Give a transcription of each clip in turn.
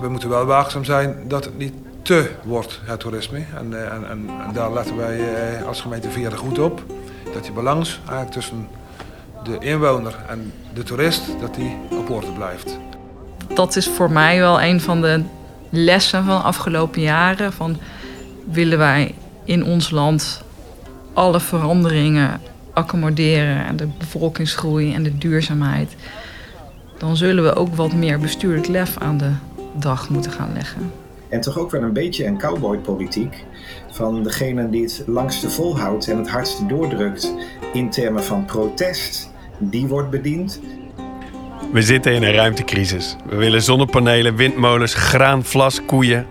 We moeten wel waakzaam zijn dat het niet te wordt, het toerisme. En, eh, en, en, daar letten wij eh, als gemeente Vieren goed op. Dat die balans eigenlijk tussen de inwoner en de toerist, dat die op orde blijft. Dat is voor mij wel een van de lessen van de afgelopen jaren. Van willen wij in ons land alle veranderingen accommoderen en de bevolkingsgroei en de duurzaamheid, dan zullen we ook wat meer bestuurlijk lef aan de dag moeten gaan leggen. En toch ook wel een beetje een cowboypolitiek van degene die het langste volhoudt en het hardste doordrukt in termen van protest, die wordt bediend. We zitten in een ruimtecrisis. We willen zonnepanelen, windmolens, graan, vlas, koeien.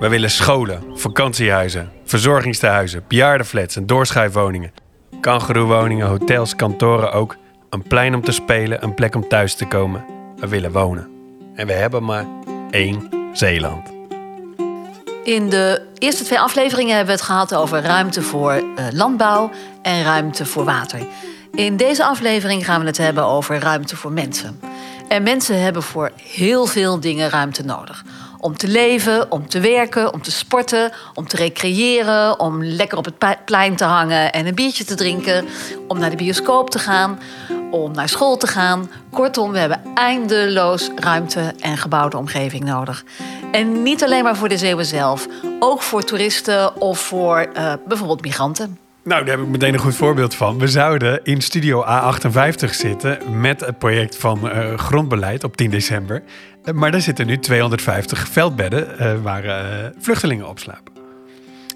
We willen scholen, vakantiehuizen, verzorgingstehuizen, bejaardenflats en doorschuifwoningen. Kangeroewoningen, hotels, kantoren ook. Een plein om te spelen, een plek om thuis te komen. We willen wonen. En we hebben maar één Zeeland. In de eerste twee afleveringen hebben we het gehad over ruimte voor uh, landbouw en ruimte voor water. In deze aflevering gaan we het hebben over ruimte voor mensen. En mensen hebben voor heel veel dingen ruimte nodig. Om te leven, om te werken, om te sporten, om te recreëren, om lekker op het plein te hangen en een biertje te drinken, om naar de bioscoop te gaan, om naar school te gaan. Kortom, we hebben eindeloos ruimte en gebouwde omgeving nodig. En niet alleen maar voor de Zeeuwen zelf, ook voor toeristen of voor uh, bijvoorbeeld migranten. Nou, daar heb ik meteen een goed voorbeeld van. We zouden in Studio A58 zitten met het project van uh, grondbeleid op 10 december. Uh, maar daar zitten nu 250 veldbedden uh, waar vluchtelingen op slapen.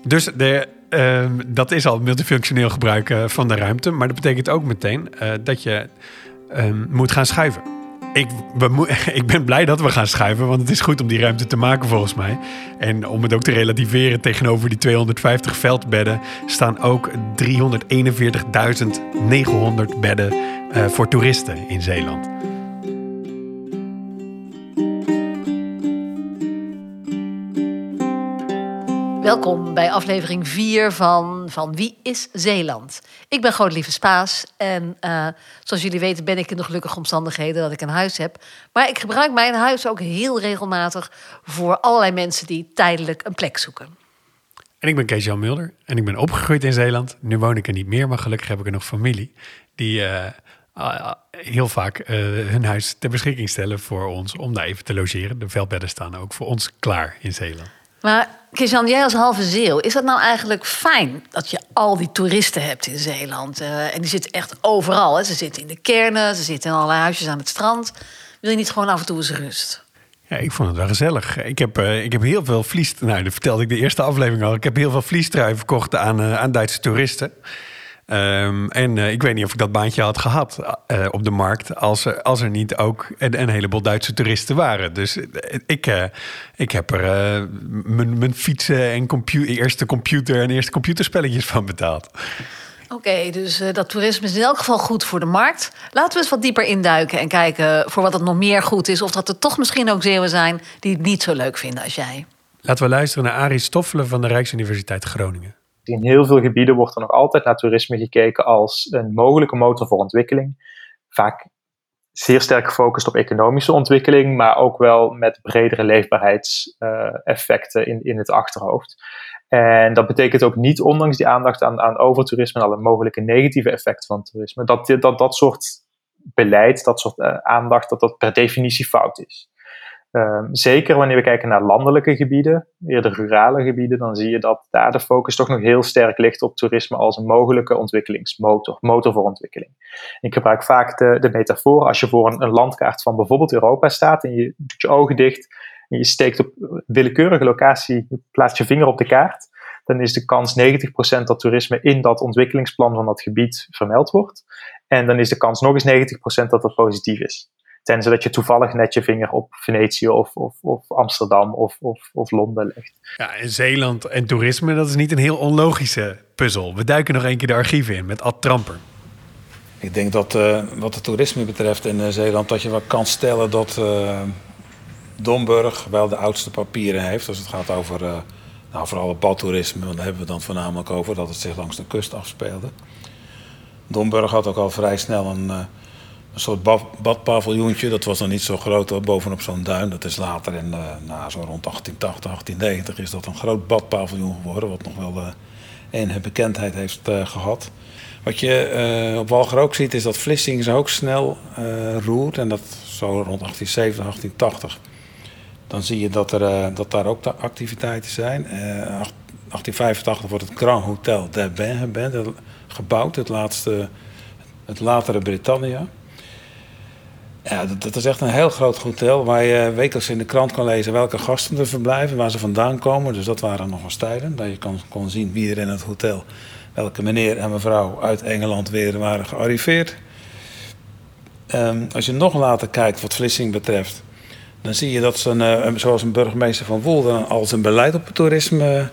Dus de, ehm, dat is al multifunctioneel gebruik van de ruimte. Maar dat betekent ook meteen dat je ehm, moet gaan schuiven. Ik, ik, ben blij dat we gaan schuiven, want het is goed om die ruimte te maken volgens mij. En om het ook te relativeren tegenover die 250 veldbedden staan ook 341.900 bedden voor toeristen in Zeeland. Welkom bij aflevering 4 van, van Wie is Zeeland? Ik ben Godelieve Spaas en uh, zoals jullie weten ben ik in de gelukkige omstandigheden dat ik een huis heb. Maar ik gebruik mijn huis ook heel regelmatig voor allerlei mensen die tijdelijk een plek zoeken. En ik ben Kees-Jan Mulder en ik ben opgegroeid in Zeeland. Nu woon ik er niet meer, maar gelukkig heb ik er nog familie die uh, heel vaak uh, hun huis ter beschikking stellen voor ons om daar even te logeren. De veldbedden staan ook voor ons klaar in Zeeland. Maar Christian, jij als halve Zeeuw, is dat nou eigenlijk fijn dat je al die toeristen hebt in Zeeland? Uh, en die zitten echt overal. Hè? Ze zitten in de kernen, ze zitten in allerlei huisjes aan het strand. Wil je niet gewoon af en toe eens rust? Ja, ik vond het wel gezellig. Ik heb, uh, ik heb heel veel vlies... Nou, dat vertelde ik de eerste aflevering al. Ik heb heel veel vliestrui verkocht aan, uh, aan Duitse toeristen. Um, en uh, ik weet niet of ik dat baantje had gehad uh, op de markt als er, als er niet ook een, een heleboel Duitse toeristen waren. Dus uh, ik, ik heb er mijn fietsen en computer, eerste computer en eerste computerspelletjes van betaald. Oké, okay, dus dat toerisme is in elk geval goed voor de markt. Laten we eens wat dieper induiken en kijken voor wat het nog meer goed is. Of dat er toch misschien ook Zeeuwen zijn die het niet zo leuk vinden als jij. Laten we luisteren naar Arie Stoffelen van de Rijksuniversiteit Groningen. In heel veel gebieden wordt er nog altijd naar toerisme gekeken als een mogelijke motor voor ontwikkeling. Vaak zeer sterk gefocust op economische ontwikkeling, maar ook wel met bredere leefbaarheidseffecten in, in het achterhoofd. En dat betekent ook niet, ondanks die aandacht aan, aan overtoerisme en alle mogelijke negatieve effecten van toerisme, dat dat, dat soort beleid, dat soort uh, aandacht, dat dat per definitie fout is. Uh, zeker wanneer we kijken naar landelijke gebieden, eerder rurale gebieden, dan zie je dat daar de focus toch nog heel sterk ligt op toerisme als een mogelijke ontwikkelingsmotor, motor voor ontwikkeling. Ik gebruik vaak de, de metafoor, als je voor een, een, landkaart van bijvoorbeeld Europa staat en je doet je ogen dicht en je steekt op willekeurige locatie, je plaatst je vinger op de kaart, dan is de kans 90% dat toerisme in dat ontwikkelingsplan van dat gebied vermeld wordt. En dan is de kans nog eens 90% dat dat positief is. Tenzij dat je toevallig net je vinger op Venetië of, of, of Amsterdam of, of, of Londen legt. Ja, en Zeeland en toerisme, dat is niet een heel onlogische puzzel. We duiken nog een keer de archieven in met Ad Tramper. Ik denk dat uh, wat het toerisme betreft in uh, Zeeland, dat je wel kan stellen dat uh, Domburg wel de oudste papieren heeft. Als het gaat over nou, vooral het badtoerisme, want daar hebben we dan voornamelijk over dat het zich langs de kust afspeelde. Domburg had ook al vrij snel een een soort bad, badpaviljoentje. Dat was dan niet zo groot bovenop zo'n duin. Dat is later, in, uh, nou, zo rond 1880, 1890, is dat een groot badpaviljoen geworden. Wat nog wel uh, enige bekendheid heeft uh, gehad. Wat je op Walger ook ziet, is dat Vlissingen zich ook snel roert. En dat zo rond 1870, 1880. Dan zie je dat, er, dat daar ook activiteiten zijn. 1885 wordt het Grand Hotel der Bain gebouwd. Het, laatste, het latere Britannia. Ja, dat, is echt een heel groot hotel waar je wekelijks in de krant kan lezen welke gasten er verblijven, waar ze vandaan komen. Dus dat waren nog eens tijden. Dat je kon, kon zien wie er in het hotel, welke meneer en mevrouw uit Engeland weer waren gearriveerd. Um, als je nog later kijkt wat Vlissing betreft, dan zie je dat ze, een, zoals een burgemeester van Woelden, al zijn beleid op het toerisme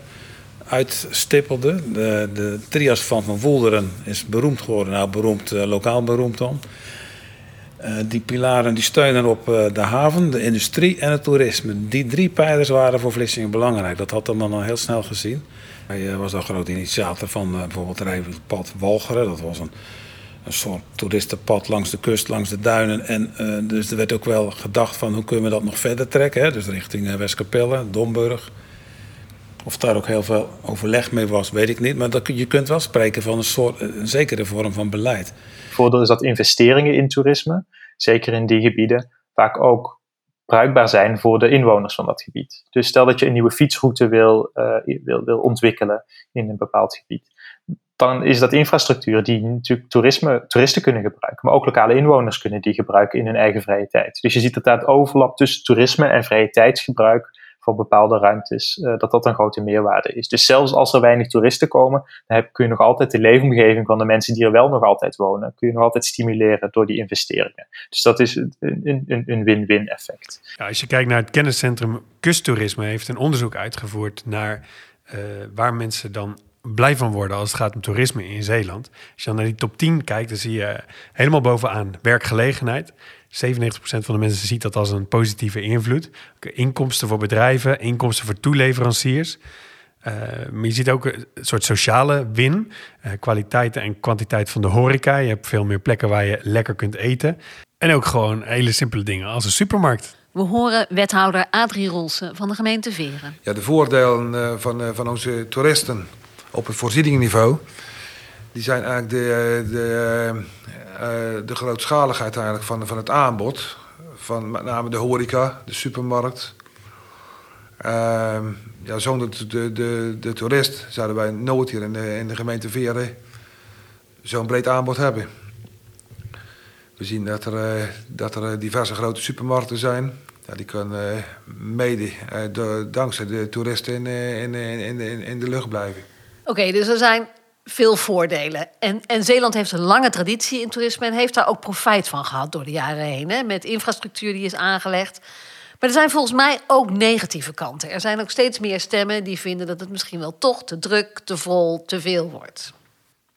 uitstippelde. De, de trias van Woelderen is beroemd geworden, nou beroemd, uh, lokaal beroemd dan. Uh, die pilaren die steunen op uh, de haven, de industrie en het toerisme. Die drie pijlers waren voor Vlissingen belangrijk. Dat had hem dan al heel snel gezien. Hij was al groot initiator van bijvoorbeeld het pad Walcheren. Dat was een, een soort toeristenpad langs de kust, langs de duinen. En dus er werd ook wel gedacht van hoe kunnen we dat nog verder trekken. Hè? Dus richting Westkapelle, Domburg. Of daar ook heel veel overleg mee was, weet ik niet. Maar dat, je kunt wel spreken van een, soort, een zekere vorm van beleid. Voordeel is dat investeringen in toerisme, zeker in die gebieden, vaak ook bruikbaar zijn voor de inwoners van dat gebied. Dus stel dat je een nieuwe fietsroute wil, uh, wil, wil ontwikkelen in een bepaald gebied. Dan is dat infrastructuur die natuurlijk toerisme, toeristen kunnen gebruiken, maar ook lokale inwoners kunnen die gebruiken in hun eigen vrije tijd. Dus je ziet dat daar het overlap tussen toerisme en vrije tijdsgebruik voor bepaalde ruimtes, uh, dat dat een grote meerwaarde is. Dus zelfs als er weinig toeristen komen, dan heb, kun je nog altijd de leefomgeving van de mensen die er wel nog altijd wonen, kun je nog altijd stimuleren door die investeringen. Dus dat is een win-win effect. Ja, als je kijkt naar het kenniscentrum Kusttoerisme, heeft een onderzoek uitgevoerd naar uh, waar mensen dan blij van worden als het gaat om toerisme in Zeeland. Als je dan naar die top 10 kijkt, dan zie je helemaal bovenaan werkgelegenheid. 97% van de mensen ziet dat als een positieve invloed. Inkomsten voor bedrijven, inkomsten voor toeleveranciers. Uh, maar je ziet ook een soort sociale win. Uh, kwaliteit en kwantiteit van de horeca. Je hebt veel meer plekken waar je lekker kunt eten. En ook gewoon hele simpele dingen als een supermarkt. We horen wethouder Adrie Rolsen van de gemeente Veren. Ja, de voordelen uh, van, van onze toeristen op het voorzieningenniveau... die zijn eigenlijk de, de uh, de grootschaligheid eigenlijk van, van het aanbod. Van met name de horeca, de supermarkt. Uh, ja, zonder de, de, de, toerist zouden wij nooit hier in de, in de gemeente Veren zo'n breed aanbod hebben. We zien dat er, dat er diverse grote supermarkten zijn. Ja, die kunnen mede dankzij de toeristen in, in, in, in de lucht blijven. Oké, dus er zijn veel voordelen. En, en Zeeland heeft een lange traditie in toerisme en heeft daar ook profijt van gehad door de jaren heen. Hè, met infrastructuur die is aangelegd. Maar er zijn volgens mij ook negatieve kanten. Er zijn ook steeds meer stemmen die vinden dat het misschien wel toch te druk, te vol, te veel wordt.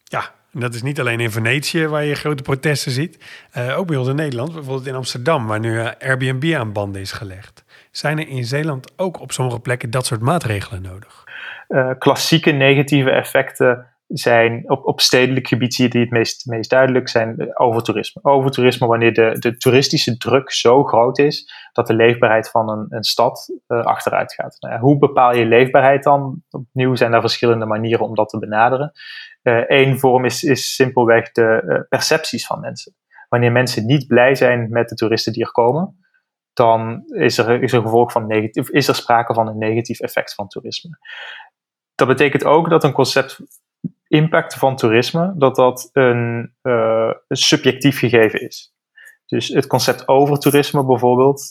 Ja, en dat is niet alleen in Venetië waar je grote protesten ziet. Uh, ook bij ons in Nederland, bijvoorbeeld in Amsterdam, waar nu uh, Airbnb aan banden is gelegd. Zijn er in Zeeland ook op sommige plekken dat soort maatregelen nodig? Uh, klassieke negatieve effecten zijn op, op stedelijk gebied zie je die het meest, meest duidelijk zijn overtoerisme. Overtoerisme wanneer de, de toeristische druk zo groot is dat de leefbaarheid van een, een stad uh, achteruit gaat. Nou hoe bepaal je leefbaarheid dan? Opnieuw zijn er verschillende manieren om dat te benaderen. Eén vorm is, is simpelweg de percepties van mensen. Wanneer mensen niet blij zijn met de toeristen die er komen, dan is er, is er, gevolg van negatief, is er sprake van een negatief effect van toerisme. Dat betekent ook dat een concept impact van toerisme, dat dat een, een subjectief gegeven is. Dus het concept overtoerisme bijvoorbeeld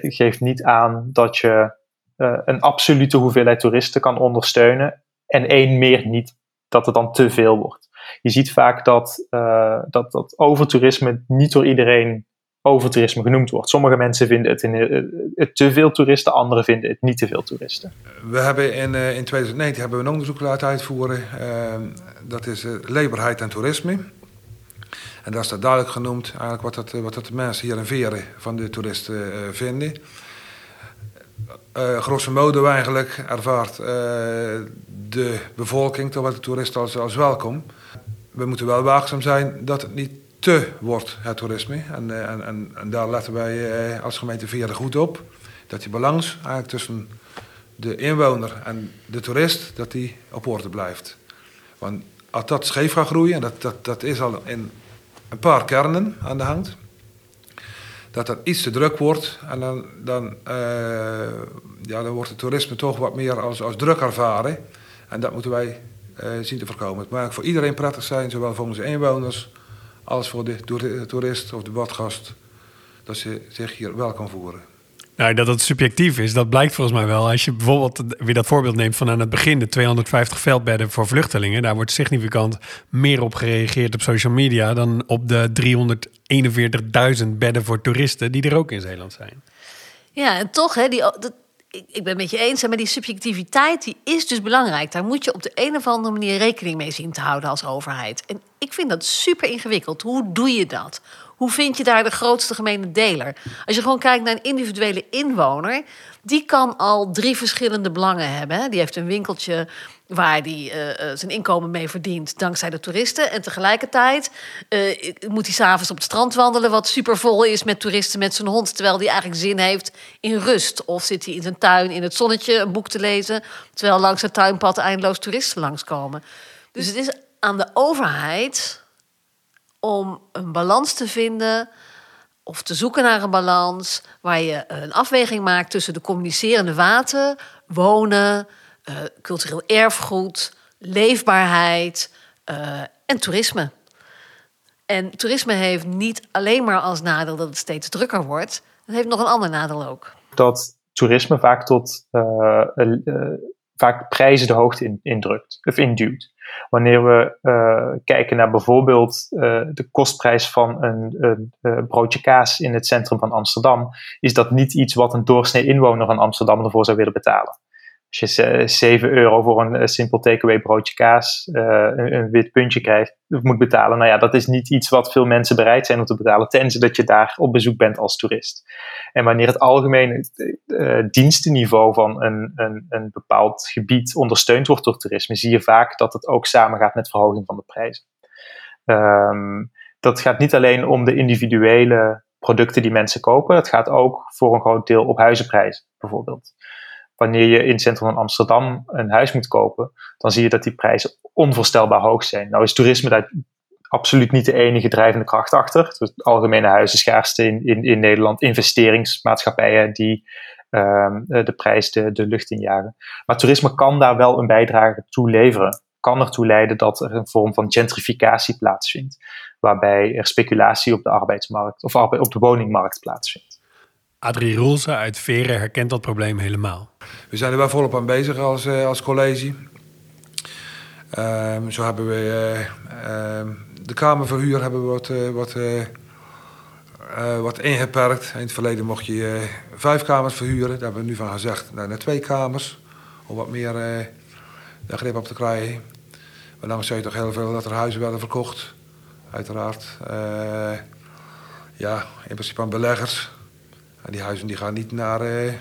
geeft niet aan dat je uh, een absolute hoeveelheid toeristen kan ondersteunen en één meer niet, dat het dan te veel wordt. Je ziet vaak dat, uh, dat, dat overtoerisme niet door iedereen overtoerisme genoemd wordt. Sommige mensen vinden het, in, uh, het te veel toeristen, anderen vinden het niet te veel toeristen. We hebben in, uh, in 2019 hebben we een onderzoek laten uitvoeren. Uh, dat is leefbaarheid en toerisme. En daar staat duidelijk genoemd eigenlijk wat, dat, wat dat de mensen hier in Veren van de toeristen vinden. grosso modo eigenlijk ervaart de bevolking, toch de toeristen als, als welkom. We moeten wel waakzaam zijn dat het niet te wordt, het toerisme. En, eh, en, en, en daar letten wij eh, als gemeente Veerle goed op. Dat die balans eigenlijk tussen de inwoner en de toerist, dat die op orde blijft. Want als dat scheef gaat groeien, en dat, dat, dat is al in een paar kernen aan de hand, dat dat iets te druk wordt en dan, dan, eh, ja, dan wordt het toerisme toch wat meer als, als druk ervaren. En dat moeten wij zien te voorkomen. Het moet voor iedereen prettig zijn, zowel voor onze inwoners als voor de toer- toerist of de badgast, dat ze zich hier welkom voelen. Nou, dat het subjectief is, dat blijkt volgens mij wel. Als je bijvoorbeeld weer dat voorbeeld neemt van aan het begin... de 250 veldbedden voor vluchtelingen... daar wordt significant meer op gereageerd op social media... dan op de 341.000 bedden voor toeristen die er ook in Zeeland zijn. Ja, en toch, hè, die, dat, ik, ik ben het met je eens, maar die subjectiviteit die is dus belangrijk. Daar moet je op de een of andere manier rekening mee zien te houden als overheid. En ik vind dat super ingewikkeld. Hoe doe je dat? Hoe vind je daar de grootste gemene deler? Als je gewoon kijkt naar een individuele inwoner, die kan al drie verschillende belangen hebben. Die heeft een winkeltje waar hij eh, eh, zijn inkomen mee verdient dankzij de toeristen. En tegelijkertijd eh, moet hij s'avonds op het strand wandelen... wat supervol is met toeristen met zijn hond... terwijl hij eigenlijk zin heeft in rust. Of zit hij in zijn tuin in het zonnetje een boek te lezen... terwijl langs het tuinpad eindeloos toeristen langskomen. Dus het is aan de overheid om een balans te vinden of te zoeken naar een balans waar je een afweging maakt tussen de communicerende waten, wonen, uh, cultureel erfgoed, leefbaarheid uh, en toerisme. En toerisme heeft niet alleen maar als nadeel dat het steeds drukker wordt, het heeft nog een ander nadeel ook. Dat toerisme vaak tot uh, vaak prijzen de hoogte in, indrukt of induwt. Wanneer we kijken naar bijvoorbeeld de kostprijs van een, een, een, broodje kaas in het centrum van Amsterdam, is dat niet iets wat een doorsnee inwoner van Amsterdam ervoor zou willen betalen. Als je 7 euro voor een simpel takeaway broodje kaas, uh, een, wit puntje krijgt, moet betalen, nou ja, dat is niet iets wat veel mensen bereid zijn om te betalen, tenzij dat je daar op bezoek bent als toerist. En wanneer het algemene uh, dienstenniveau van een, een, een bepaald gebied ondersteund wordt door toerisme, zie je vaak dat het ook samengaat met verhoging van de prijzen. Um, dat gaat niet alleen om de individuele producten die mensen kopen, het gaat ook voor een groot deel op huizenprijzen, bijvoorbeeld wanneer je in het centrum van Amsterdam een huis moet kopen, dan zie je dat die prijzen onvoorstelbaar hoog zijn. Nou is toerisme daar absoluut niet de enige drijvende kracht achter. De algemene huizenschaarste in, in, in Nederland, investeringsmaatschappijen die um, de prijs de, de lucht injagen. Maar toerisme kan daar wel een bijdrage toe leveren. Kan ertoe leiden dat er een vorm van gentrificatie plaatsvindt, waarbij er speculatie op de arbeidsmarkt of op de woningmarkt plaatsvindt. Adrie Roelse uit Veren herkent dat probleem helemaal. We zijn er wel volop aan bezig als, uh, als college. Um, zo hebben we uh, de kamerverhuur hebben we wat, uh, wat, wat ingeperkt. In het verleden mocht je vijf kamers verhuren. Daar hebben we nu van gezegd nou, naar twee kamers. Om wat meer grip op te krijgen. Maar dan je toch heel veel dat er huizen werden verkocht. Uiteraard. ja, in principe aan beleggers. En die huizen die gaan niet naar, uh,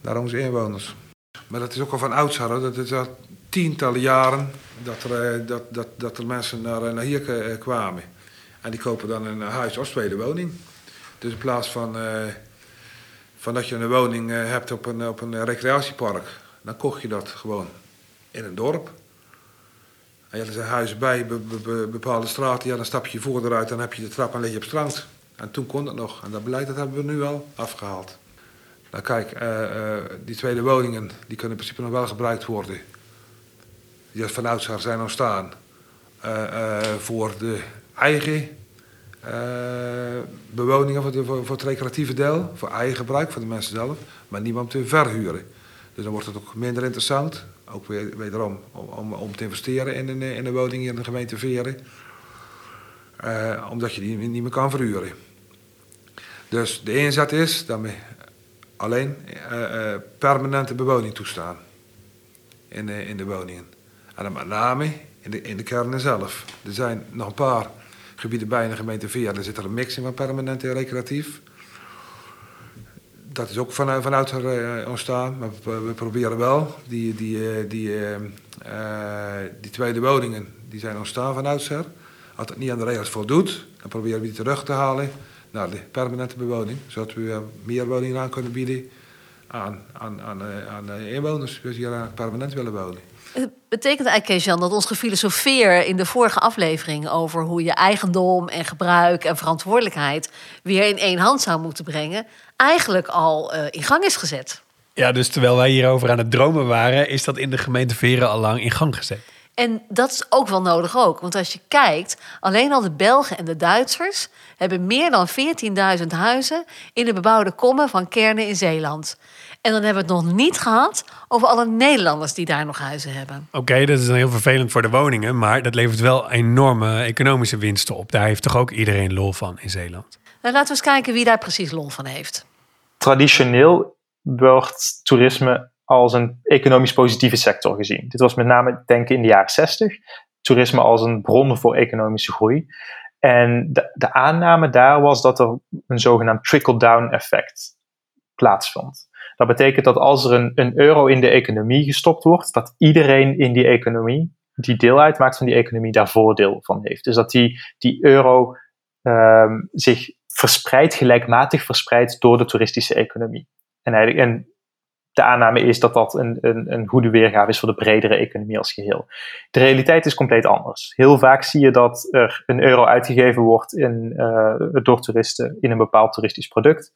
naar onze inwoners. Maar dat is ook al van oudsher. Dat is al tientallen jaren dat er, uh, dat, dat, dat er mensen naar, naar hier kwamen. En die kopen dan een huis als tweede woning. Dus in plaats van, van dat je een woning hebt op een, op een recreatiepark, dan kocht je dat gewoon in een dorp. En je hebt er huizen bij, be, be, bepaalde straten, ja, dan stap je voor eruit, dan heb je de trap en lig je op strand. En toen kon dat nog. En dat beleid dat hebben we nu al afgehaald. Nou kijk, uh, uh, die tweede woningen die kunnen in principe nog wel gebruikt worden. Die van oudsher zijn ontstaan. Uh, voor de eigen bewoningen, voor, de, voor, voor, het recreatieve deel. Voor eigen gebruik, voor de mensen zelf. Maar niemand te verhuren. Dus dan wordt het ook minder interessant. Ook weer, wederom om, om, om te investeren in een, in een woning hier in de gemeente Veren. omdat je die niet meer kan verhuren. Dus de inzet is dat we alleen uh, uh, permanente bewoning toestaan in de, in de woningen. En dan met name in de, in de kernen zelf. Er zijn nog een paar gebieden bij in de gemeente Via, daar zit er een mixing van permanent en recreatief. Dat is ook vanuit, vanuit er ontstaan, maar we, proberen wel die, die, die, die tweede woningen, die zijn ontstaan van oudsher. Als het niet aan de regels voldoet, dan proberen we die terug te halen naar de permanente bewoning. Zodat we weer meer woningen aan kunnen bieden aan, aan, aan, eh, aan eh, inwoners die hier permanent willen wonen. Het betekent eigenlijk, Jan, dat ons gefilosofeer in de vorige aflevering over hoe je eigendom en gebruik en verantwoordelijkheid weer in één hand zou moeten brengen, eigenlijk al uh, in gang is gezet. Ja, dus terwijl wij hierover aan het dromen waren, is dat in de gemeente Veren al lang in gang gezet. En dat is ook wel nodig ook. Want als je kijkt, alleen al de Belgen en de Duitsers hebben meer dan 14.000 huizen in de bebouwde kommen van kernen in Zeeland. En dan hebben we het nog niet gehad over alle Nederlanders die daar nog huizen hebben. Oké, dat is dan heel vervelend voor de woningen, maar dat levert wel enorme economische winsten op. Daar heeft toch ook iedereen lol van in Zeeland? Nou, laten we eens kijken wie daar precies lol van heeft. Traditioneel wordt toerisme als een economisch positieve sector gezien. Dit was met name, denk ik, in de jaren 60. Toerisme als een bron voor economische groei. En de, de aanname daar was dat er een zogenaamd trickle-down effect plaatsvond. Dat betekent dat als er een, een euro in de economie gestopt wordt, dat iedereen in die economie, die deel uitmaakt van die economie, daar voordeel van heeft. Dus dat die, die euro um, zich verspreidt, gelijkmatig verspreidt door de toeristische economie. En, en de aanname is dat dat een, een, een goede weergave is voor de bredere economie als geheel. De realiteit is compleet anders. Heel vaak zie je dat er een euro uitgegeven wordt in, uh, door toeristen in een bepaald toeristisch product.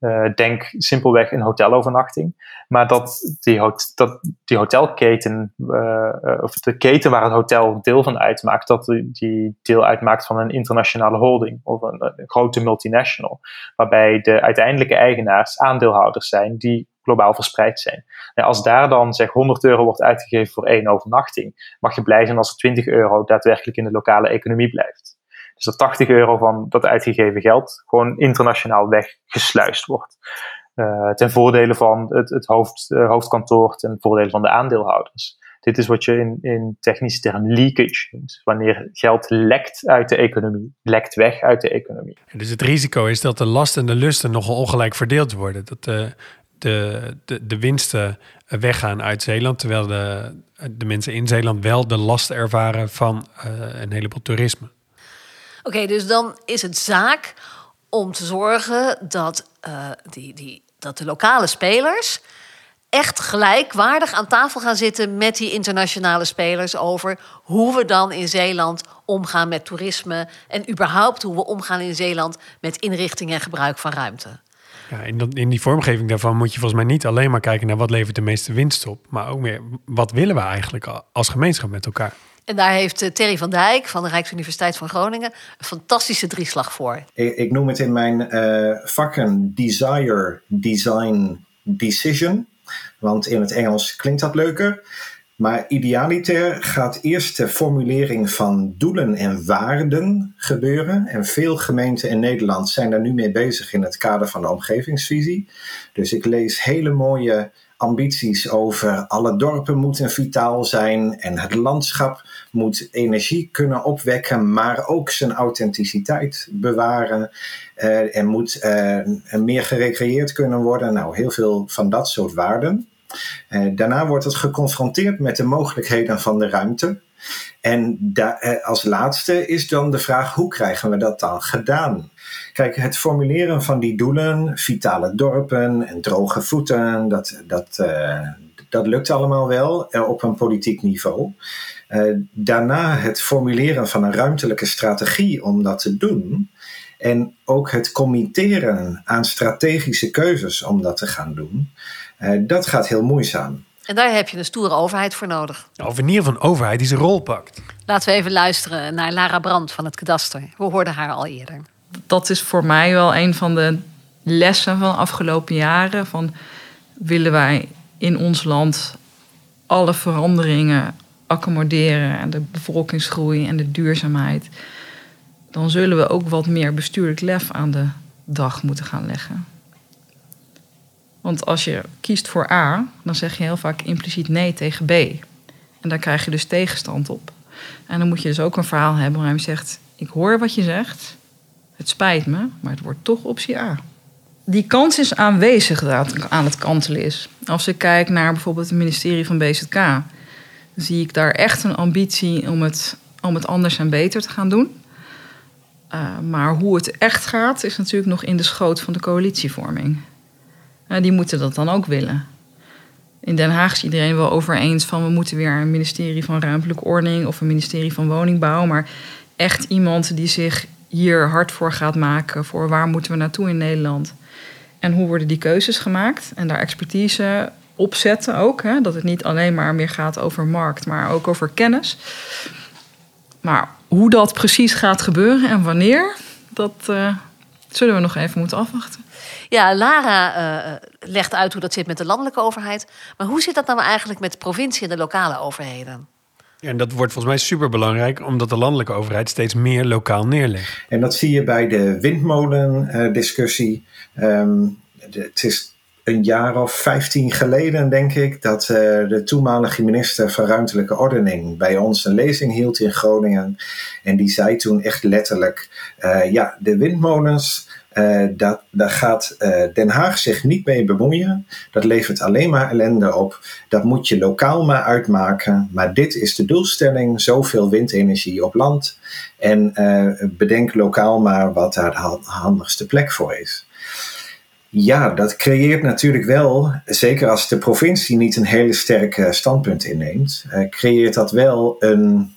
Uh, denk simpelweg een hotelovernachting. Maar dat die, dat die hotelketen, uh, of de keten waar het hotel deel van uitmaakt, dat die deel uitmaakt van een internationale holding of een, een grote multinational. Waarbij de uiteindelijke eigenaars aandeelhouders zijn die globaal verspreid zijn. Nou, als daar dan zeg 100 euro wordt uitgegeven voor één overnachting, mag je blij zijn als er 20 euro daadwerkelijk in de lokale economie blijft. Dus dat 80 euro van dat uitgegeven geld gewoon internationaal weggesluist wordt. Uh, ten voordele van het, het hoofd, uh, hoofdkantoor, ten voordele van de aandeelhouders. Dit is wat je in, in technische term leakage noemt. Wanneer geld lekt uit de economie, lekt weg uit de economie. Dus het risico is dat de lasten en de lusten nogal ongelijk verdeeld worden. Dat de, de, de, de winsten weggaan uit Zeeland, terwijl de, de mensen in Zeeland wel de last ervaren van uh, een heleboel toerisme. Oké, dus dan is het zaak om te zorgen dat, uh, die, die, dat de lokale spelers echt gelijkwaardig aan tafel gaan zitten met die internationale spelers over hoe we dan in Zeeland omgaan met toerisme en überhaupt hoe we omgaan in Zeeland met inrichting en gebruik van ruimte. Ja, in, in die vormgeving daarvan moet je volgens mij niet alleen maar kijken naar wat levert de meeste winst op, maar ook meer wat willen we eigenlijk als gemeenschap met elkaar. En daar heeft eh, Terry van Dijk van de Rijksuniversiteit van Groningen een fantastische drieslag voor. Ik, ik noem het in mijn uh, vakken desire, design, decision. Want in het Engels klinkt dat leuker. Maar idealiter gaat eerst de formulering van doelen en waarden gebeuren. En veel gemeenten in Nederland zijn daar nu mee bezig in het kader van de omgevingsvisie. Dus ik lees hele mooie ambities over alle dorpen moeten vitaal zijn en het landschap moet energie kunnen opwekken, maar ook zijn authenticiteit bewaren uh, en moet uh, meer gerecreëerd kunnen worden. Nou, heel veel van dat soort waarden. Uh, daarna wordt het geconfronteerd met de mogelijkheden van de ruimte. En da- als laatste is dan de vraag: hoe krijgen we dat dan gedaan? Kijk, het formuleren van die doelen, vitale dorpen en droge voeten, dat, dat, uh, dat lukt allemaal wel op een politiek niveau. Daarna het formuleren van een ruimtelijke strategie om dat te doen. En ook het committeren aan strategische keuzes om dat te gaan doen. Dat gaat heel moeizaam. En daar heb je een stoere overheid voor nodig. Of in ieder geval een overheid die zijn rol pakt. Laten we even luisteren naar Lara Brandt van het kadaster. We hoorden haar al eerder dat is voor mij wel een van de lessen van de afgelopen jaren. Van willen wij in ons land alle veranderingen accommoderen en de bevolkingsgroei en de duurzaamheid, dan zullen we ook wat meer bestuurlijk lef aan de dag moeten gaan leggen. Want als je kiest voor A, dan zeg je heel vaak impliciet nee tegen B. En daar krijg je dus tegenstand op. En dan moet je dus ook een verhaal hebben waarin je zegt: Ik hoor wat je zegt, het spijt me, maar het wordt toch optie A. Die kans is aanwezig dat het aan het kantelen is. Als ik kijk naar bijvoorbeeld het ministerie van BZK, zie ik daar echt een ambitie om het, om het anders en beter te gaan doen. Uh, maar hoe het echt gaat, is natuurlijk nog in de schoot van de coalitievorming. Die moeten dat dan ook willen. In Den Haag is iedereen wel over eens van we moeten weer een ministerie van ruimtelijke ordening of een ministerie van woningbouw. Maar echt iemand die zich hier hard voor gaat maken voor waar moeten we naartoe in Nederland. En hoe worden die keuzes gemaakt? En daar expertise opzetten ook. Hè? Dat het niet alleen maar meer gaat over markt, maar ook over kennis. Maar hoe dat precies gaat gebeuren en wanneer, dat uh, zullen we nog even moeten afwachten. Ja, Lara uh, legt uit hoe dat zit met de landelijke overheid. Maar hoe zit dat nou eigenlijk met de provincie en de lokale overheden? Ja, en dat wordt volgens mij superbelangrijk, omdat de landelijke overheid steeds meer lokaal neerlegt. En dat zie je bij de windmolen-discussie. Um, het is een jaar of vijftien geleden, denk ik, dat uh, de toenmalige minister van Ruimtelijke Ordening bij ons een lezing hield in Groningen. En die zei toen echt letterlijk: uh, ja, de windmolens. Uh, dat, daar gaat Den Haag zich niet mee bemoeien. Dat levert alleen maar ellende op. Dat moet je lokaal maar uitmaken. Maar dit is de doelstelling: zoveel windenergie op land. En bedenk lokaal maar wat daar de handigste plek voor is. Ja, dat creëert natuurlijk wel, zeker als de provincie niet een hele sterke standpunt inneemt, uh, creëert dat wel een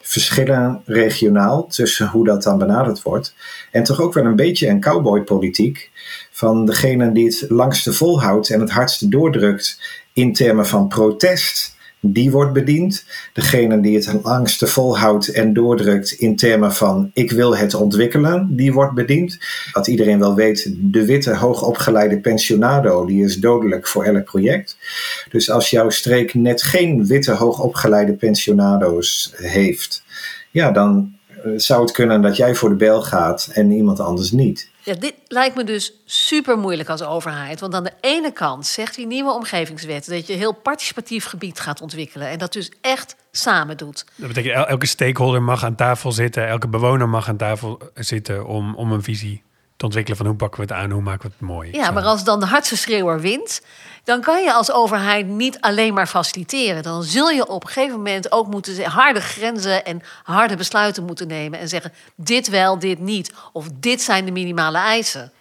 verschillen regionaal tussen hoe dat dan benaderd wordt. En toch ook wel een beetje een cowboypolitiek van degene die het langste volhoudt en het hardste doordrukt in termen van protest die wordt bediend. Degene die het langste volhoudt en doordrukt in termen van ik wil het ontwikkelen, die wordt bediend. Wat iedereen wel weet, de witte hoogopgeleide pensionado, die is dodelijk voor elk project. Dus als jouw streek net geen witte hoogopgeleide pensionado's heeft, ja, dan eh, zou het kunnen dat jij voor de bel gaat en iemand anders niet. Ja, dit lijkt me dus super moeilijk als overheid. Want aan de ene kant zegt die nieuwe omgevingswet dat je heel participatief gebied gaat ontwikkelen. En dat dus echt samen doet. Dat betekent elke stakeholder mag aan tafel zitten, elke bewoner mag aan tafel zitten om, om een visie ontwikkelen van hoe pakken we het aan, hoe maken we het mooi. Ja, maar als dan de hardste schreeuwer wint, dan kan je als overheid niet alleen maar faciliteren. Dan zul je op een gegeven moment ook moeten harde grenzen en harde besluiten moeten nemen en zeggen: dit wel, dit niet. Of dit zijn de minimale eisen.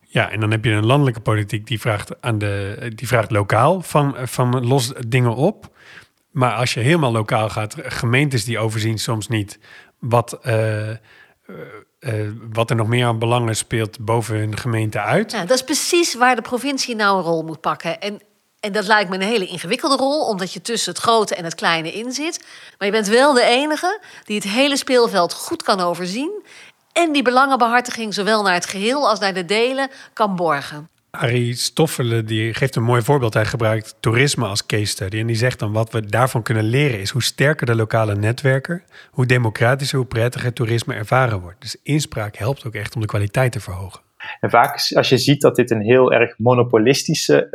Ja, en dan heb je een landelijke politiek die vraagt, aan de, die vraagt lokaal van, van los dingen op. Maar als je helemaal lokaal gaat, gemeentes die overzien soms niet wat. Uh, uh, wat er nog meer aan belangen speelt boven hun gemeente uit. Ja, dat is precies waar de provincie nou een rol moet pakken. En, en dat lijkt me een hele ingewikkelde rol, omdat je tussen het grote en het kleine in zit. Maar je bent wel de enige die het hele speelveld goed kan overzien. En die belangenbehartiging zowel naar het geheel als naar de delen kan borgen. Arie Stoffelen die geeft een mooi voorbeeld. Hij gebruikt toerisme als case study. En die zegt dan wat we daarvan kunnen leren is hoe sterker de lokale netwerken, hoe democratischer, hoe prettiger toerisme ervaren wordt. Dus inspraak helpt ook echt om de kwaliteit te verhogen. En vaak als je ziet dat dit een heel erg monopolistische,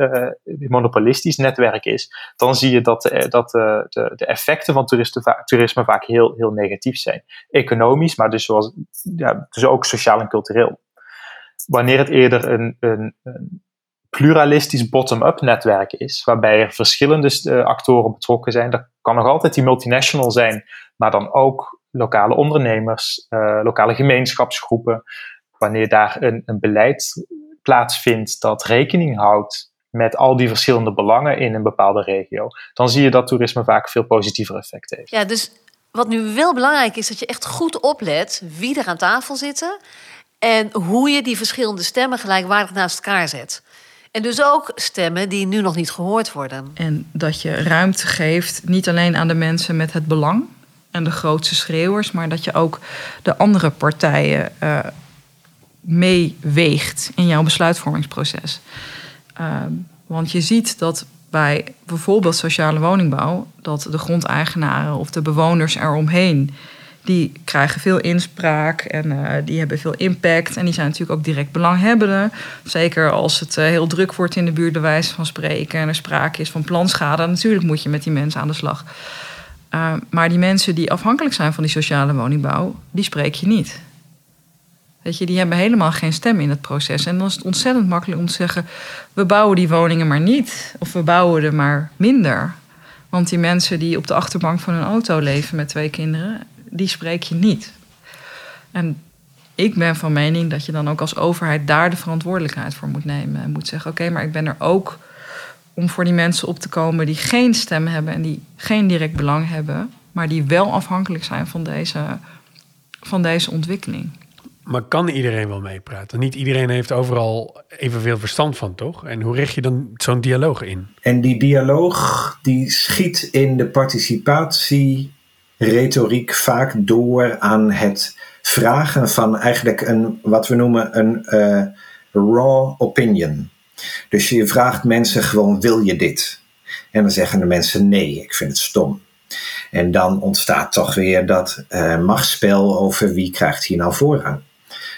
uh, monopolistisch netwerk is, dan zie je dat, uh, dat uh, de, de, effecten van toerisme, toerisme vaak heel, heel negatief zijn. Economisch, maar dus, zoals, ja, dus ook sociaal en cultureel wanneer het eerder een, een, een pluralistisch bottom-up netwerk is, waarbij er verschillende uh, actoren betrokken zijn. Dat kan nog altijd die multinational zijn, maar dan ook lokale ondernemers, uh, lokale gemeenschapsgroepen. Wanneer daar een, een beleid plaatsvindt dat rekening houdt met al die verschillende belangen in een bepaalde regio, dan zie je dat toerisme vaak veel positiever effect heeft. Ja, dus wat nu wel belangrijk is, dat je echt goed oplet wie er aan tafel zitten en hoe je die verschillende stemmen gelijkwaardig naast elkaar zet. En dus ook stemmen die nu nog niet gehoord worden. En dat je ruimte geeft, niet alleen aan de mensen met het belang en de grootste schreeuwers, maar dat je ook de andere partijen uh, meeweegt in jouw besluitvormingsproces. Uh, want je ziet dat bij bijvoorbeeld sociale woningbouw, dat de grondeigenaren of de bewoners eromheen die krijgen veel inspraak en uh, die hebben veel impact. En die zijn natuurlijk ook direct belanghebbende. Zeker als het uh, heel druk wordt in de buurt, wijze van spreken. En er sprake is van planschade. Natuurlijk moet je met die mensen aan de slag. Uh, maar die mensen die afhankelijk zijn van die sociale woningbouw, die spreek je niet. Weet je, die hebben helemaal geen stem in het proces. En dan is het ontzettend makkelijk om te zeggen: we bouwen die woningen maar niet. Of we bouwen er maar minder. Want die mensen die op de achterbank van hun auto leven met twee kinderen, die spreek je niet. En ik ben van mening dat je dan ook als overheid daar de verantwoordelijkheid voor moet nemen. En moet zeggen: oké, maar ik ben er ook om voor die mensen op te komen die geen stem hebben en die geen direct belang hebben, maar die wel afhankelijk zijn van deze, van deze ontwikkeling. Maar kan iedereen wel meepraten? Niet iedereen heeft overal evenveel verstand van, toch? En hoe richt je dan zo'n dialoog in? En die dialoog die schiet in de participatieretoriek vaak door aan het vragen van eigenlijk een, wat we noemen een uh, raw opinion. Dus je vraagt mensen gewoon, wil je dit? En dan zeggen de mensen nee, ik vind het stom. En dan ontstaat toch weer dat uh, machtsspel over wie krijgt hier nou voorrang.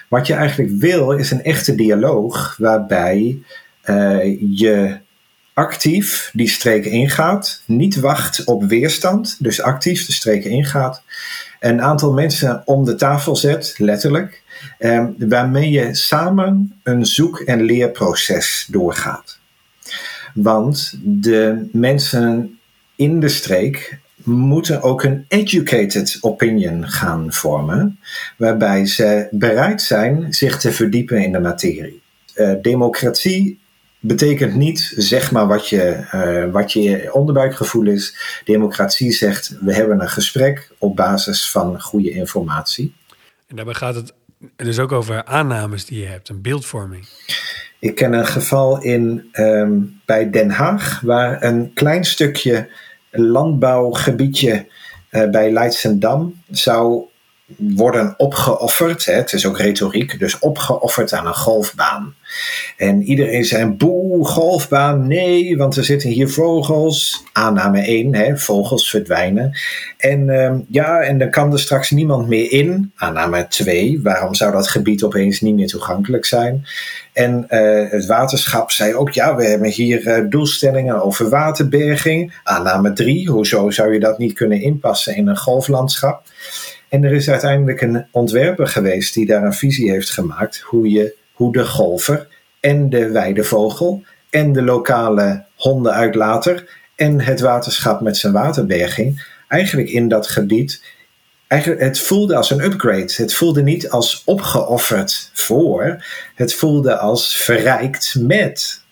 Wat je eigenlijk wil is een echte dialoog waarbij uh, je actief die streken ingaat, niet wacht op weerstand, dus actief de streken ingaat, een aantal mensen om de tafel zet, letterlijk, eh, waarmee je samen een zoek- en leerproces doorgaat. Want de mensen in de streek moeten ook een educated opinion gaan vormen, waarbij ze bereid zijn zich te verdiepen in de materie. Uh, democratie betekent niet zeg maar wat je, uh, wat je onderbuikgevoel is. Democratie zegt we hebben een gesprek op basis van goede informatie. En daarbij gaat het dus ook over aannames die je hebt, een beeldvorming. Ik ken een geval in, um, bij Den Haag waar een klein stukje landbouwgebiedje uh, bij Leidsendam zou worden opgeofferd. Hè, het is ook retoriek, dus opgeofferd aan een golfbaan. En iedereen zei: boe, golfbaan, nee, want er zitten hier vogels. Aanname 1, hè, vogels verdwijnen. En uh, ja, en dan kan er straks niemand meer in. Aanname 2, waarom zou dat gebied opeens niet meer toegankelijk zijn? En uh, het waterschap zei ook: ja, we hebben hier uh, doelstellingen over waterberging. Aanname 3, hoezo zou je dat niet kunnen inpassen in een golflandschap? En er is uiteindelijk een ontwerper geweest die daar een visie heeft gemaakt hoe, je, hoe de golfer en de weidevogel en de lokale hondenuitlater en het waterschap met zijn waterberging eigenlijk in dat gebied. Eigenlijk, het voelde als een upgrade. Het voelde niet als opgeofferd voor. Het voelde als verrijkt met.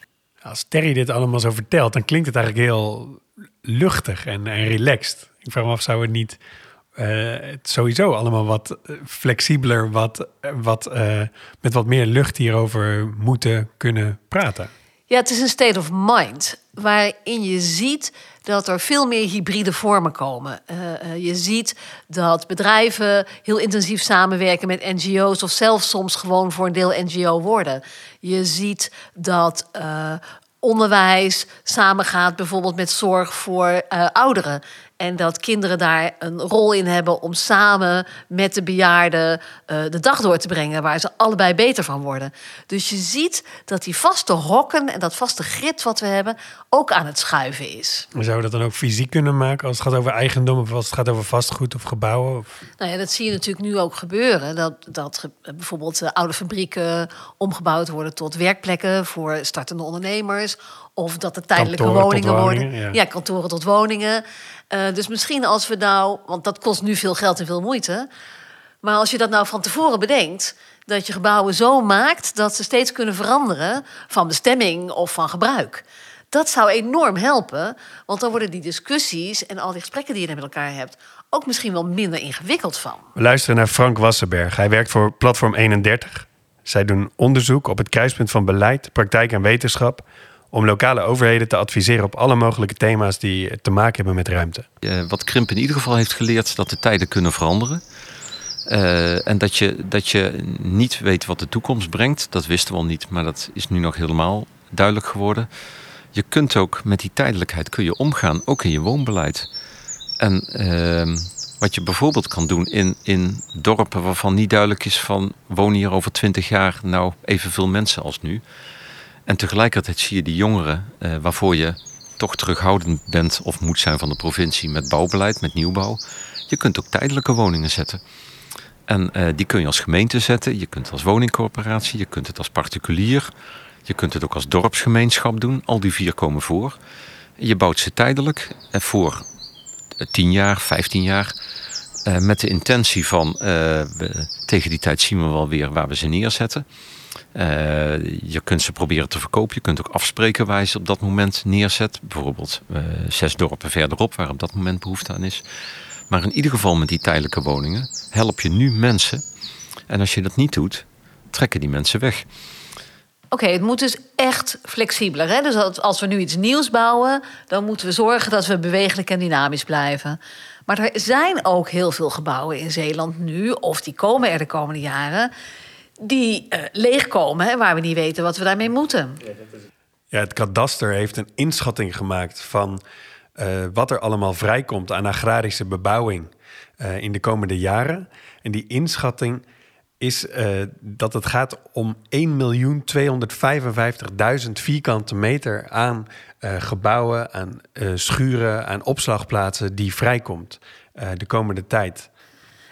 Als Terry dit allemaal zo vertelt, dan klinkt het eigenlijk heel luchtig en, en relaxed. Ik vraag me af, zou het niet uh, sowieso allemaal wat eh, flexibeler, wat, eh, wat, met wat meer lucht hierover moeten kunnen praten. Ja, het is een state of mind waarin je ziet dat er veel meer hybride vormen komen. Je ziet dat bedrijven heel intensief samenwerken met NGO's of zelfs soms gewoon voor een deel NGO worden. Je ziet dat onderwijs samengaat bijvoorbeeld met zorg voor ouderen. En dat kinderen daar een rol in hebben om samen met de bejaarden uh, de dag door te brengen, waar ze allebei beter van worden. Dus je ziet dat die vaste hokken en dat vaste grid wat we hebben ook aan het schuiven is. Zou je dat dan ook fysiek kunnen maken als het gaat over eigendom of als het gaat over vastgoed of gebouwen? Of? Nou ja, dat zie je natuurlijk nu ook gebeuren. Dat, dat bijvoorbeeld uh, oude fabrieken omgebouwd worden tot werkplekken voor startende ondernemers. Of dat er tijdelijke kantoren woningen, woningen, worden. ja. Ja. kantoren tot woningen. Uh, dus misschien als we nou, want dat kost nu veel geld en veel moeite. Maar als je dat nou van tevoren bedenkt, dat je gebouwen zo maakt dat ze steeds kunnen veranderen van bestemming of van gebruik. Dat zou enorm helpen, want dan worden die discussies en al die gesprekken die je met elkaar hebt ook misschien wel minder ingewikkeld van. We luisteren naar Frank Wassenberg. Hij werkt voor Platform 31. Zij doen onderzoek op het kruispunt van beleid, praktijk en wetenschap om lokale overheden te adviseren op alle mogelijke thema's die te maken hebben met ruimte. Uh, wat Krimp in ieder geval heeft geleerd, dat de tijden kunnen veranderen. Uh, en dat je, dat je niet weet wat de toekomst brengt, dat wisten we al niet, maar dat is nu nog helemaal duidelijk geworden. Je kunt ook met die tijdelijkheid kun je omgaan, ook in je woonbeleid. En uh, wat je bijvoorbeeld kan doen in, in dorpen waarvan niet duidelijk is van wonen hier over twintig jaar nou evenveel mensen als nu. En tegelijkertijd zie je die jongeren uh, waarvoor je toch terughoudend bent of moet zijn van de provincie met bouwbeleid, met nieuwbouw. Je kunt ook tijdelijke woningen zetten. En uh, die kun je als gemeente zetten, je kunt als woningcorporatie, je kunt het als particulier, je kunt het ook als dorpsgemeenschap doen. Al die vier komen voor. Je bouwt ze tijdelijk en voor 10 jaar, 15 jaar. Eh, met de intentie van eh, tegen die tijd zien we wel weer waar we ze neerzetten. Eh, je kunt ze proberen te verkopen. Je kunt ook afspreken waar je ze op dat moment neerzet. Bijvoorbeeld zes dorpen verderop waar op dat moment behoefte aan is. Maar in ieder geval met die tijdelijke woningen help je nu mensen. En als je dat niet doet, trekken die mensen weg. Oké, het moet dus echt flexibeler. Hè? Dus als we nu iets nieuws bouwen, dan moeten we zorgen dat we bewegelijk en dynamisch blijven. Maar er zijn ook heel veel gebouwen in Zeeland nu, of die komen er de komende jaren, die uh, leegkomen en waar we niet weten wat we daarmee moeten. Ja, het kadaster heeft een inschatting gemaakt van uh, wat er allemaal vrijkomt aan agrarische bebouwing uh, in de komende jaren. En die inschatting is dat het gaat om 1.255.000 vierkante meter aan gebouwen, aan schuren, aan opslagplaatsen die vrijkomt de komende tijd.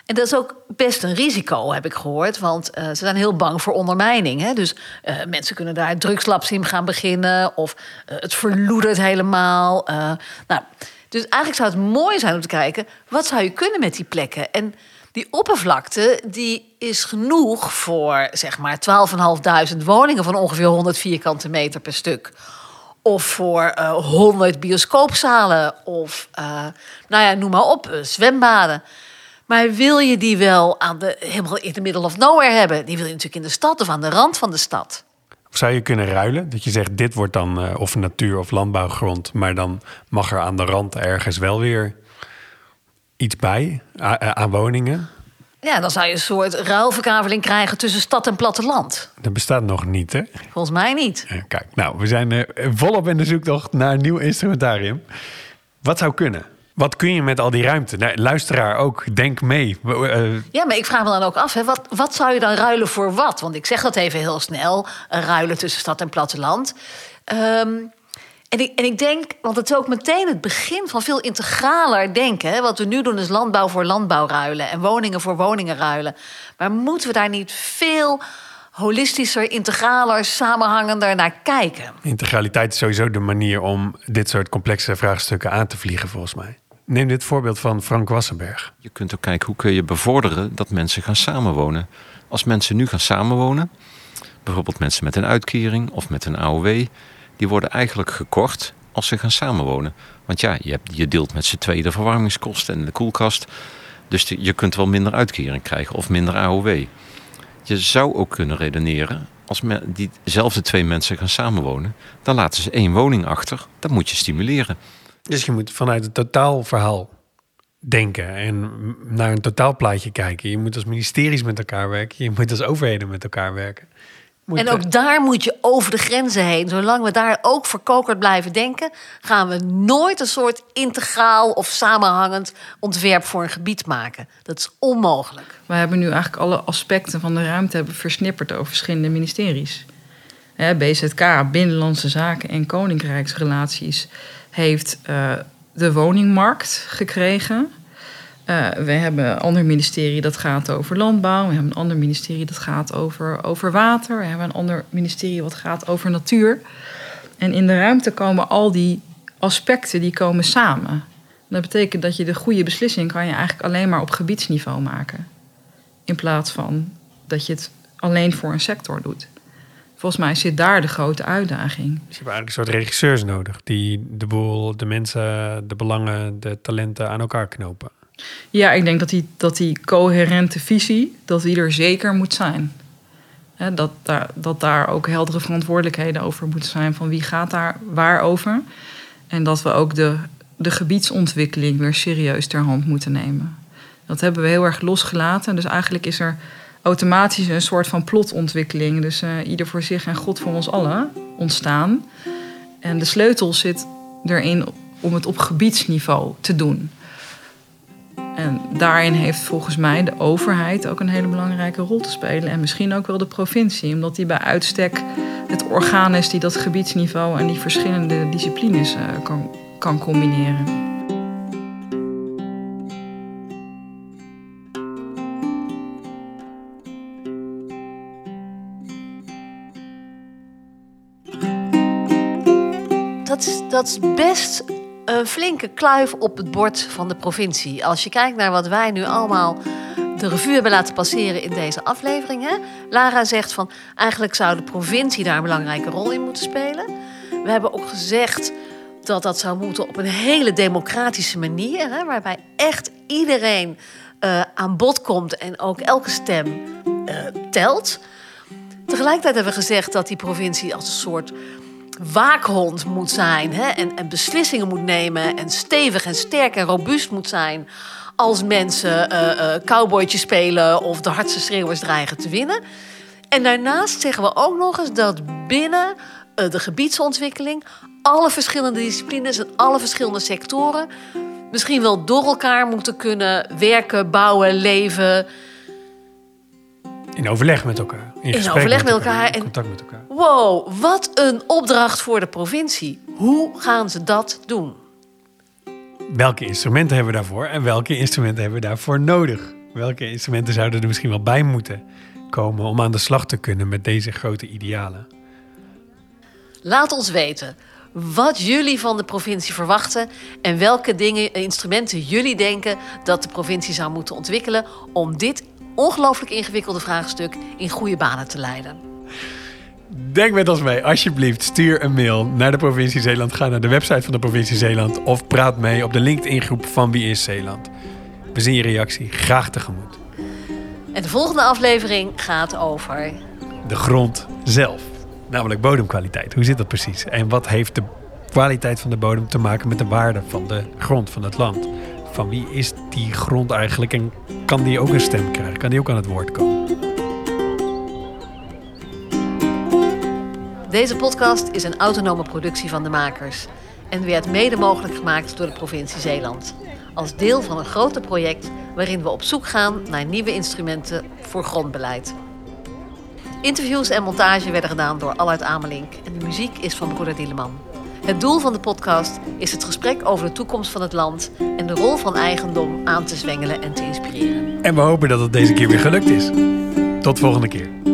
En dat is ook best een risico, heb ik gehoord. Want ze zijn heel bang voor ondermijning. Hè? Dus mensen kunnen daar drugslabs in gaan beginnen. Of het verloedert helemaal. nou, dus eigenlijk zou het mooi zijn om te kijken... wat zou je kunnen met die plekken? En die oppervlakte die is genoeg voor zeg maar 12.500 woningen van ongeveer 100 vierkante meter per stuk. Of voor uh, eh, 100 bioscoopzalen. Of nou ja, noem maar op, zwembaden. Maar wil je die wel aan de, helemaal in de middle of nowhere hebben? Die wil je natuurlijk in de stad of aan de rand van de stad. Of zou je kunnen ruilen? Dat je zegt, dit wordt dan of natuur- of landbouwgrond... maar dan mag er aan de rand ergens wel weer iets bij aan woningen? Ja, dan zou je een soort ruilverkaveling krijgen tussen stad en platteland. Dat bestaat nog niet, hè? Volgens mij niet. kijk, nou, we zijn uh, volop in de zoektocht naar een nieuw instrumentarium. Wat zou kunnen? Wat kun je met al die ruimte? Nou, luisteraar ook, denk mee. Uh, ja, maar ik vraag me dan ook af, hè, wat, wat zou je dan ruilen voor wat? Want ik zeg dat even heel snel, ruilen tussen stad en platteland. Um, en ik, en ik denk, want het is ook meteen het begin van veel integraler denken. Hè? Wat we nu doen is landbouw voor landbouw ruilen en woningen voor woningen ruilen. Maar moeten we daar niet veel holistischer, integraler, samenhangender naar kijken? Integraliteit is sowieso de manier om dit soort complexe vraagstukken aan te vliegen, volgens mij. Neem dit voorbeeld van Frank Wassenberg. Je kunt ook kijken hoe kun je bevorderen dat mensen gaan samenwonen. Als mensen nu gaan samenwonen, bijvoorbeeld mensen met een uitkering of met een AOW die worden eigenlijk gekort als ze gaan samenwonen. Want ja, je, hebt, je deelt met z'n tweeën de verwarmingskosten en de koelkast. Dus je kunt wel minder uitkering krijgen of minder AOW. Je zou ook kunnen redeneren, als diezelfde twee mensen gaan samenwonen, dan laten ze één woning achter. Dat moet je stimuleren. Dus je moet vanuit het totaalverhaal denken en naar een totaalplaatje kijken. Je moet als ministeries met elkaar werken, je moet als overheden met elkaar werken en ook daar moet je over de grenzen heen. Zolang we daar ook verkokerd blijven denken, gaan we nooit een soort integraal of samenhangend ontwerp voor een gebied maken. Dat is onmogelijk. We hebben nu eigenlijk alle aspecten van de ruimte hebben versnipperd over verschillende ministeries. BZK, Binnenlandse Zaken en Koninkrijksrelaties, heeft uh, de woningmarkt gekregen. Uh, we hebben een ander ministerie dat gaat over landbouw. We hebben een ander ministerie dat gaat over, over water. We hebben een ander ministerie wat gaat over natuur. En in de ruimte komen al die aspecten die komen samen. Dat betekent dat je de goede beslissing kan je eigenlijk alleen maar op gebiedsniveau maken. In plaats van dat je het alleen voor een sector doet. Volgens mij zit daar de grote uitdaging. Dus je hebt eigenlijk een soort regisseurs nodig die de boel, de mensen, de belangen, de talenten aan elkaar knopen. Ja, ik denk dat die, dat die coherente visie, dat die er zeker moet zijn. dat, daar, dat daar ook heldere verantwoordelijkheden over moeten zijn van wie gaat daar waar over. En dat we ook de, de gebiedsontwikkeling weer serieus ter hand moeten nemen. Dat hebben we heel erg losgelaten. Dus eigenlijk is er automatisch een soort van plotontwikkeling. Dus uh, ieder voor zich en God voor ons allen ontstaan. En de sleutel zit erin om het op gebiedsniveau te doen. En daarin heeft volgens mij de overheid ook een hele belangrijke rol te spelen. En misschien ook wel de provincie, omdat die bij uitstek het orgaan is die dat gebiedsniveau en die verschillende disciplines uh, kan, kan combineren. Dat is, best een flinke kluif op het bord van de provincie. Als je kijkt naar wat wij nu allemaal de revue hebben laten passeren in deze aflevering. Hè? Lara zegt van eigenlijk zou de provincie daar een belangrijke rol in moeten spelen. We hebben ook gezegd dat dat zou moeten op een hele democratische manier, hè, waarbij echt iedereen uh, aan bod komt en ook elke stem uh, telt. Tegelijkertijd hebben we gezegd dat die provincie als een soort waakhond moet zijn hè, en, en beslissingen moet nemen en stevig en sterk en robuust moet zijn als mensen uh, cowboytje spelen of de hardste schreeuwers dreigen te winnen. En daarnaast zeggen we ook nog eens dat binnen de gebiedsontwikkeling alle verschillende disciplines en alle verschillende sectoren misschien wel door elkaar moeten kunnen werken, bouwen, leven. In overleg met elkaar. In, in overleg met elkaar. In contact met elkaar. Wow, wat een opdracht voor de provincie. Hoe gaan ze dat doen? Welke instrumenten hebben we daarvoor en welke instrumenten hebben we daarvoor nodig? Welke instrumenten zouden er misschien wel bij moeten komen om aan de slag te kunnen met deze grote idealen? Laat ons weten wat jullie van de provincie verwachten en welke dingen, instrumenten jullie denken dat de provincie zou moeten ontwikkelen om dit ongelooflijk ingewikkelde vraagstuk in goede banen te leiden. Denk met ons mee, alsjeblieft. Stuur een mail naar de provincie Zeeland. Ga naar de website van de provincie Zeeland of praat mee op de LinkedIn-groep van Wie is Zeeland. We zien je reactie graag tegemoet. En de volgende aflevering gaat over. De grond zelf. Namelijk bodemkwaliteit. Hoe zit dat precies? En wat heeft de kwaliteit van de bodem te maken met de waarde van de grond, van het land? Van wie is die grond eigenlijk en kan die ook een stem krijgen? Kan die ook aan het woord komen? Deze podcast is een autonome productie van de makers en werd mede mogelijk gemaakt door de provincie Zeeland. Als deel van een groter project waarin we op zoek gaan naar nieuwe instrumenten voor grondbeleid. Interviews en montage werden gedaan door Allard Amelink en de muziek is van Broeder Dieleman. Het doel van de podcast is het gesprek over de toekomst van het land en de rol van eigendom aan te zwengelen en te inspireren. En we hopen dat het deze keer weer gelukt is. Tot volgende keer.